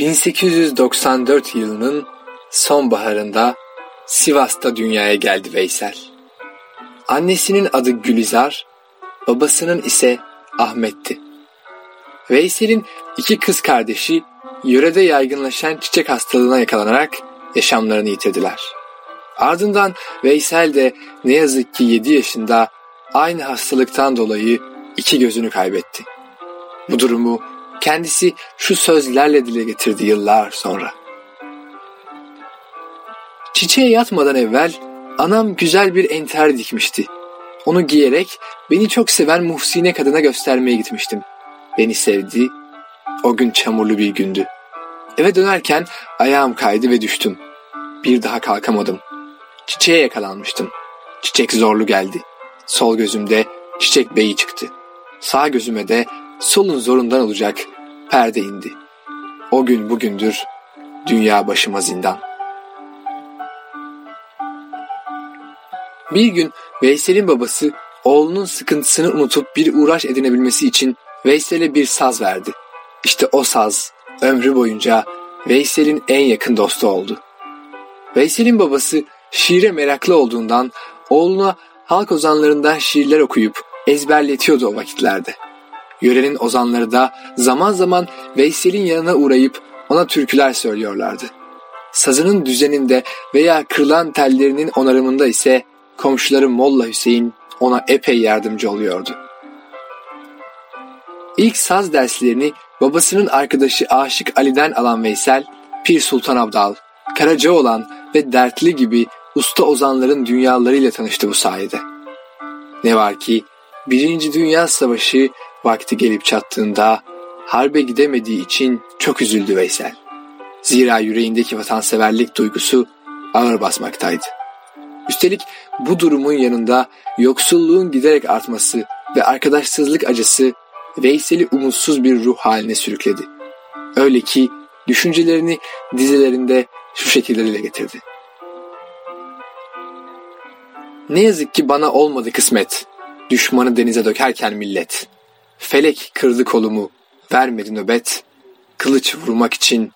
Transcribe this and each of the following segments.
1894 yılının sonbaharında Sivas'ta dünyaya geldi Veysel. Annesinin adı Gülizar, babasının ise Ahmet'ti. Veysel'in iki kız kardeşi yörede yaygınlaşan çiçek hastalığına yakalanarak yaşamlarını yitirdiler. Ardından Veysel de ne yazık ki 7 yaşında aynı hastalıktan dolayı iki gözünü kaybetti. Bu durumu kendisi şu sözlerle dile getirdi yıllar sonra. Çiçeğe yatmadan evvel anam güzel bir enter dikmişti. Onu giyerek beni çok seven Muhsine kadına göstermeye gitmiştim. Beni sevdi. O gün çamurlu bir gündü. Eve dönerken ayağım kaydı ve düştüm. Bir daha kalkamadım. Çiçeğe yakalanmıştım. Çiçek zorlu geldi. Sol gözümde çiçek beyi çıktı. Sağ gözüme de solun zorundan olacak perde indi. O gün bugündür dünya başıma zindan. Bir gün Veysel'in babası oğlunun sıkıntısını unutup bir uğraş edinebilmesi için Veysel'e bir saz verdi. İşte o saz ömrü boyunca Veysel'in en yakın dostu oldu. Veysel'in babası şiire meraklı olduğundan oğluna halk ozanlarından şiirler okuyup ezberletiyordu o vakitlerde. Yörenin ozanları da zaman zaman Veysel'in yanına uğrayıp ona türküler söylüyorlardı. Sazının düzeninde veya kırılan tellerinin onarımında ise komşuları Molla Hüseyin ona epey yardımcı oluyordu. İlk saz derslerini babasının arkadaşı Aşık Ali'den alan Veysel, Pir Sultan Abdal, Karacaoğlan ve Dertli gibi usta ozanların dünyalarıyla tanıştı bu sayede. Ne var ki Birinci Dünya Savaşı vakti gelip çattığında harbe gidemediği için çok üzüldü Veysel. Zira yüreğindeki vatanseverlik duygusu ağır basmaktaydı. Üstelik bu durumun yanında yoksulluğun giderek artması ve arkadaşsızlık acısı Veysel'i umutsuz bir ruh haline sürükledi. Öyle ki düşüncelerini dizelerinde şu şekilleriyle getirdi. Ne yazık ki bana olmadı kısmet. Düşmanı denize dökerken millet. Felek kırdı kolumu, vermedi nöbet. Kılıç vurmak için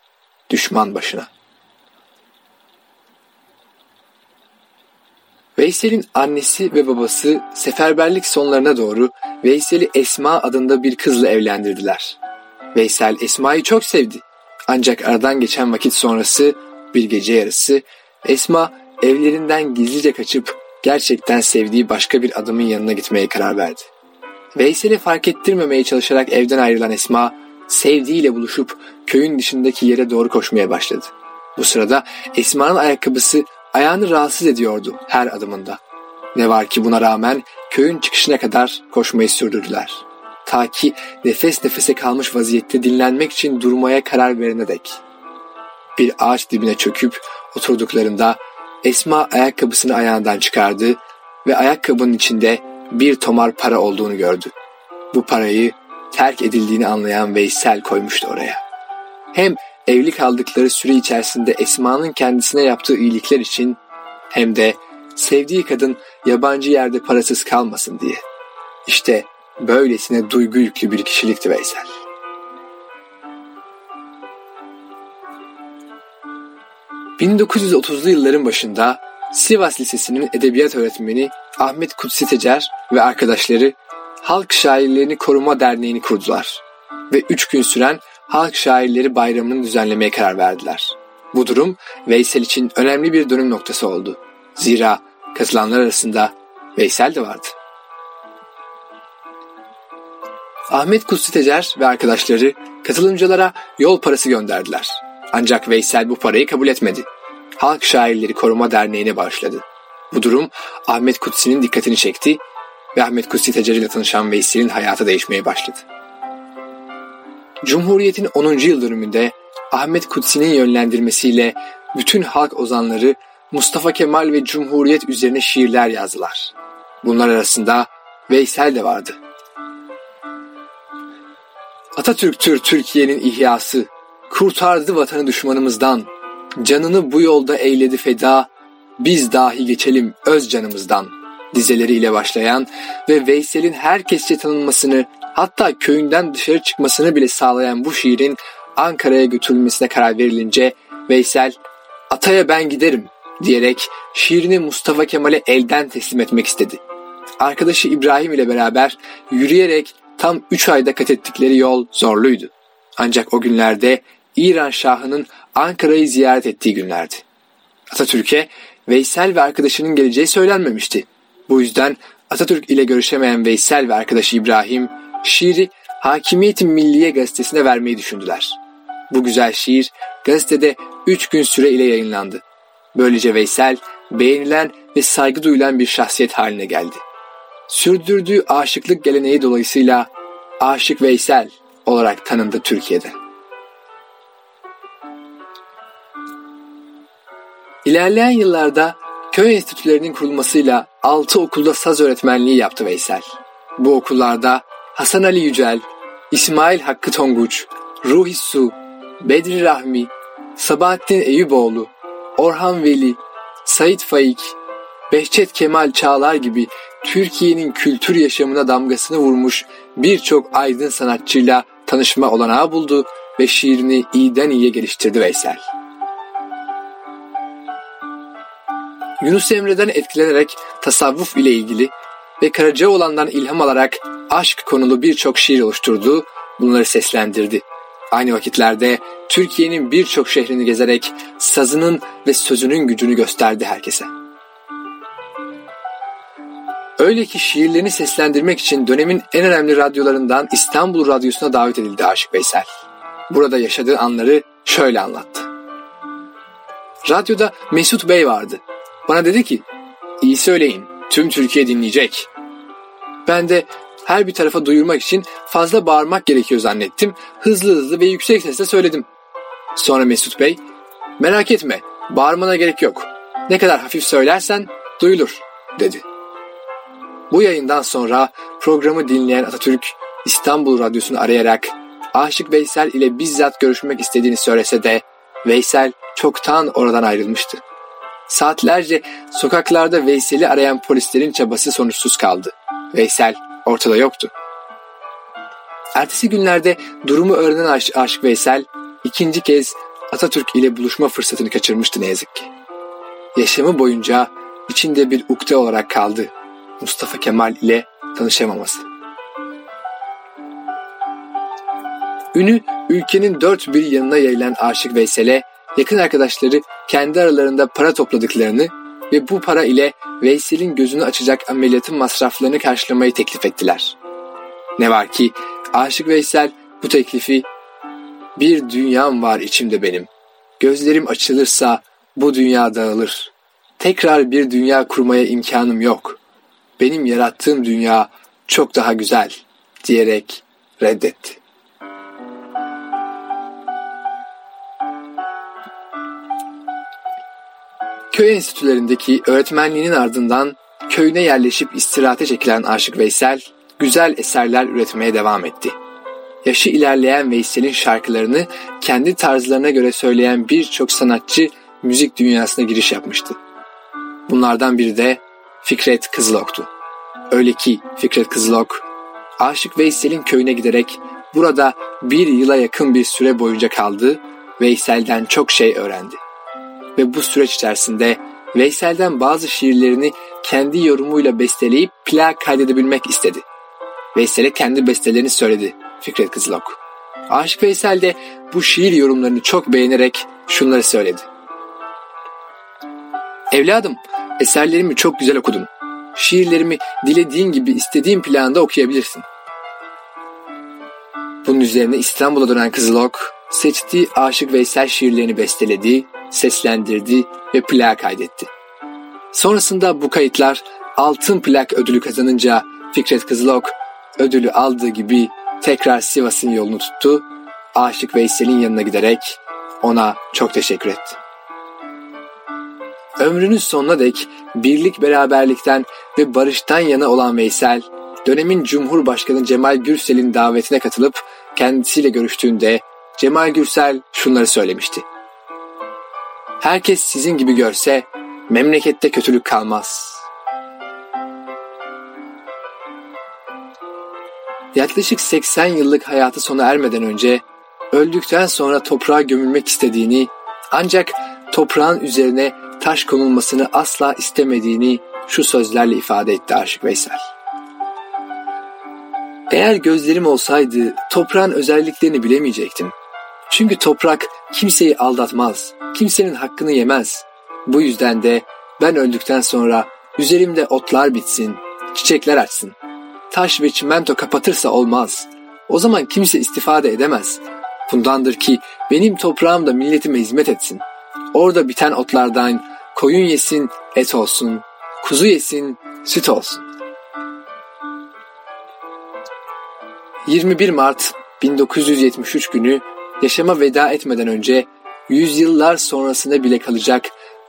düşman başına. Veysel'in annesi ve babası seferberlik sonlarına doğru Veysel'i Esma adında bir kızla evlendirdiler. Veysel Esma'yı çok sevdi. Ancak aradan geçen vakit sonrası bir gece yarısı Esma evlerinden gizlice kaçıp gerçekten sevdiği başka bir adamın yanına gitmeye karar verdi. Veysel'i fark ettirmemeye çalışarak evden ayrılan Esma sevdiğiyle buluşup köyün dışındaki yere doğru koşmaya başladı. Bu sırada Esma'nın ayakkabısı ayağını rahatsız ediyordu her adımında. Ne var ki buna rağmen köyün çıkışına kadar koşmayı sürdürdüler. Ta ki nefes nefese kalmış vaziyette dinlenmek için durmaya karar verene dek. Bir ağaç dibine çöküp oturduklarında Esma ayakkabısını ayağından çıkardı ve ayakkabının içinde bir tomar para olduğunu gördü. Bu parayı terk edildiğini anlayan Veysel koymuştu oraya. Hem evli kaldıkları süre içerisinde Esma'nın kendisine yaptığı iyilikler için hem de sevdiği kadın yabancı yerde parasız kalmasın diye. İşte böylesine duygu yüklü bir kişilikti Veysel. ...1930'lu yılların başında Sivas Lisesi'nin edebiyat öğretmeni Ahmet Kutsi Tecer ve arkadaşları Halk Şairlerini Koruma Derneği'ni kurdular ve üç gün süren Halk Şairleri Bayramı'nı düzenlemeye karar verdiler. Bu durum Veysel için önemli bir dönüm noktası oldu. Zira katılanlar arasında Veysel de vardı. Ahmet Kutsi Tecer ve arkadaşları katılımcılara yol parası gönderdiler. Ancak Veysel bu parayı kabul etmedi. Halk Şairleri Koruma Derneği'ne başladı. Bu durum Ahmet Kutsi'nin dikkatini çekti ve Ahmet Kutsi Tecer tanışan Veysel'in hayatı değişmeye başladı. Cumhuriyet'in 10. yıl dönümünde Ahmet Kutsi'nin yönlendirmesiyle bütün halk ozanları Mustafa Kemal ve Cumhuriyet üzerine şiirler yazdılar. Bunlar arasında Veysel de vardı. Atatürk'tür Türkiye'nin ihyası, kurtardı vatanı düşmanımızdan, canını bu yolda eyledi feda, biz dahi geçelim öz canımızdan dizeleriyle başlayan ve Veysel'in herkesçe tanınmasını hatta köyünden dışarı çıkmasını bile sağlayan bu şiirin Ankara'ya götürülmesine karar verilince Veysel Ataya ben giderim diyerek şiirini Mustafa Kemal'e elden teslim etmek istedi. Arkadaşı İbrahim ile beraber yürüyerek tam 3 ayda kat ettikleri yol zorluydu. Ancak o günlerde İran Şahı'nın Ankara'yı ziyaret ettiği günlerdi. Atatürk'e Veysel ve arkadaşının geleceği söylenmemişti. Bu yüzden Atatürk ile görüşemeyen Veysel ve arkadaşı İbrahim şiiri Hakimiyet-i Milliye gazetesine vermeyi düşündüler. Bu güzel şiir gazetede 3 gün süre ile yayınlandı. Böylece Veysel beğenilen ve saygı duyulan bir şahsiyet haline geldi. Sürdürdüğü aşıklık geleneği dolayısıyla Aşık Veysel olarak tanındı Türkiye'de. İlerleyen yıllarda köy enstitülerinin kurulmasıyla 6 okulda saz öğretmenliği yaptı Veysel. Bu okullarda Hasan Ali Yücel, İsmail Hakkı Tonguç, Ruhi Su, Bedri Rahmi, Sabahattin Eyüboğlu, Orhan Veli, Sait Faik, Behçet Kemal Çağlar gibi Türkiye'nin kültür yaşamına damgasını vurmuş birçok aydın sanatçıyla tanışma olanağı buldu ve şiirini iyiden iyiye geliştirdi Veysel. Yunus Emre'den etkilenerek tasavvuf ile ilgili ve Karacaoğlan'dan ilham alarak aşk konulu birçok şiir oluşturdu, bunları seslendirdi. Aynı vakitlerde Türkiye'nin birçok şehrini gezerek sazının ve sözünün gücünü gösterdi herkese. Öyle ki şiirlerini seslendirmek için dönemin en önemli radyolarından İstanbul Radyosu'na davet edildi Aşık Veysel. Burada yaşadığı anları şöyle anlattı. Radyoda Mesut Bey vardı. Bana dedi ki, iyi söyleyin, tüm Türkiye dinleyecek. Ben de her bir tarafa duyurmak için fazla bağırmak gerekiyor zannettim. Hızlı hızlı ve yüksek sesle söyledim. Sonra Mesut Bey, merak etme, bağırmana gerek yok. Ne kadar hafif söylersen duyulur, dedi. Bu yayından sonra programı dinleyen Atatürk İstanbul Radyosu'nu arayarak Aşık Veysel ile bizzat görüşmek istediğini söylese de Veysel çoktan oradan ayrılmıştı. Saatlerce sokaklarda Veysel'i arayan polislerin çabası sonuçsuz kaldı. Veysel ortada yoktu. Ertesi günlerde durumu öğrenen Aş Aşık Veysel ikinci kez Atatürk ile buluşma fırsatını kaçırmıştı ne yazık ki. Yaşamı boyunca içinde bir ukde olarak kaldı Mustafa Kemal ile tanışamaması. Ünü ülkenin dört bir yanına yayılan Aşık Veysel'e yakın arkadaşları kendi aralarında para topladıklarını ve bu para ile Veysel'in gözünü açacak ameliyatın masraflarını karşılamayı teklif ettiler. Ne var ki Aşık Veysel bu teklifi bir dünyam var içimde benim. Gözlerim açılırsa bu dünya dağılır. Tekrar bir dünya kurmaya imkanım yok. Benim yarattığım dünya çok daha güzel diyerek reddetti. Köy enstitülerindeki öğretmenliğinin ardından köyüne yerleşip istirahate çekilen Aşık Veysel, güzel eserler üretmeye devam etti. Yaşı ilerleyen Veysel'in şarkılarını kendi tarzlarına göre söyleyen birçok sanatçı müzik dünyasına giriş yapmıştı. Bunlardan biri de Fikret Kızılok'tu. Öyle ki Fikret Kızılok, Aşık Veysel'in köyüne giderek burada bir yıla yakın bir süre boyunca kaldı, Veysel'den çok şey öğrendi ve bu süreç içerisinde Veysel'den bazı şiirlerini kendi yorumuyla besteleyip plak kaydedebilmek istedi. Veysel'e kendi bestelerini söyledi Fikret Kızılok. Aşık Veysel de bu şiir yorumlarını çok beğenerek şunları söyledi. Evladım, eserlerimi çok güzel okudun. Şiirlerimi dilediğin gibi istediğin planda okuyabilirsin. Bunun üzerine İstanbul'a dönen Kızılok, seçtiği Aşık Veysel şiirlerini besteledi seslendirdi ve plak kaydetti. Sonrasında bu kayıtlar altın plak ödülü kazanınca Fikret Kızılok ödülü aldığı gibi tekrar Sivas'ın yolunu tuttu. Aşık Veysel'in yanına giderek ona çok teşekkür etti. Ömrünün sonuna dek birlik beraberlikten ve barıştan yana olan Veysel, dönemin Cumhurbaşkanı Cemal Gürsel'in davetine katılıp kendisiyle görüştüğünde Cemal Gürsel şunları söylemişti. Herkes sizin gibi görse memlekette kötülük kalmaz. Yaklaşık 80 yıllık hayatı sona ermeden önce öldükten sonra toprağa gömülmek istediğini ancak toprağın üzerine taş konulmasını asla istemediğini şu sözlerle ifade etti Aşık Veysel. Eğer gözlerim olsaydı toprağın özelliklerini bilemeyecektim. Çünkü toprak kimseyi aldatmaz, kimsenin hakkını yemez. Bu yüzden de ben öldükten sonra üzerimde otlar bitsin, çiçekler açsın. Taş ve çimento kapatırsa olmaz. O zaman kimse istifade edemez. Bundandır ki benim toprağım da milletime hizmet etsin. Orada biten otlardan koyun yesin, et olsun, kuzu yesin, süt olsun. 21 Mart 1973 günü yaşama veda etmeden önce yüzyıllar sonrasında bile kalacak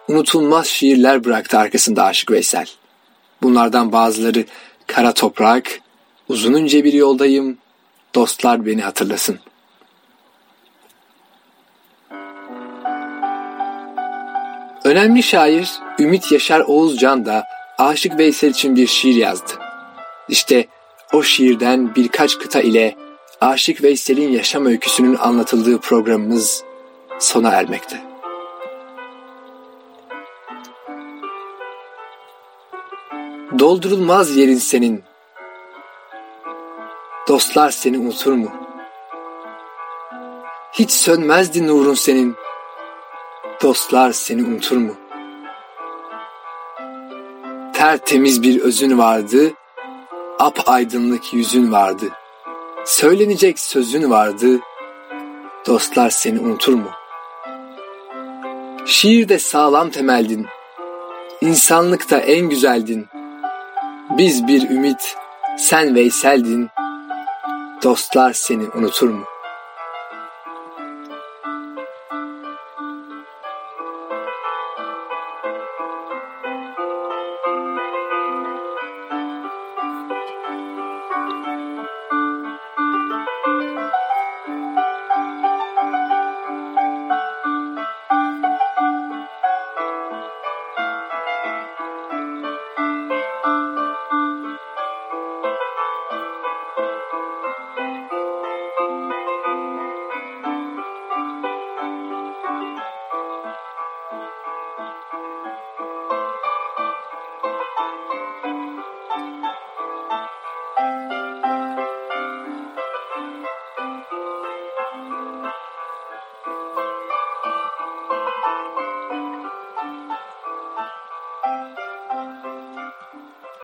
unutulmaz şiirler bıraktı arkasında Aşık Veysel. Bunlardan bazıları Kara Toprak, Uzununca bir yoldayım, dostlar beni hatırlasın. Önemli şair Ümit Yaşar Oğuzcan da Aşık Veysel için bir şiir yazdı. İşte o şiirden birkaç kıta ile Aşık Veysel'in yaşam öyküsünün anlatıldığı programımız sona ermekte. Doldurulmaz yerin senin. Dostlar seni unutur mu? Hiç sönmezdi nurun senin. Dostlar seni unutur mu? Tertemiz bir özün vardı, ap aydınlık yüzün vardı. Söylenecek sözün vardı, dostlar seni unutur mu? Şiirde sağlam temeldin, insanlıkta en güzeldin. Biz bir ümit, sen Veysel'din, dostlar seni unutur mu?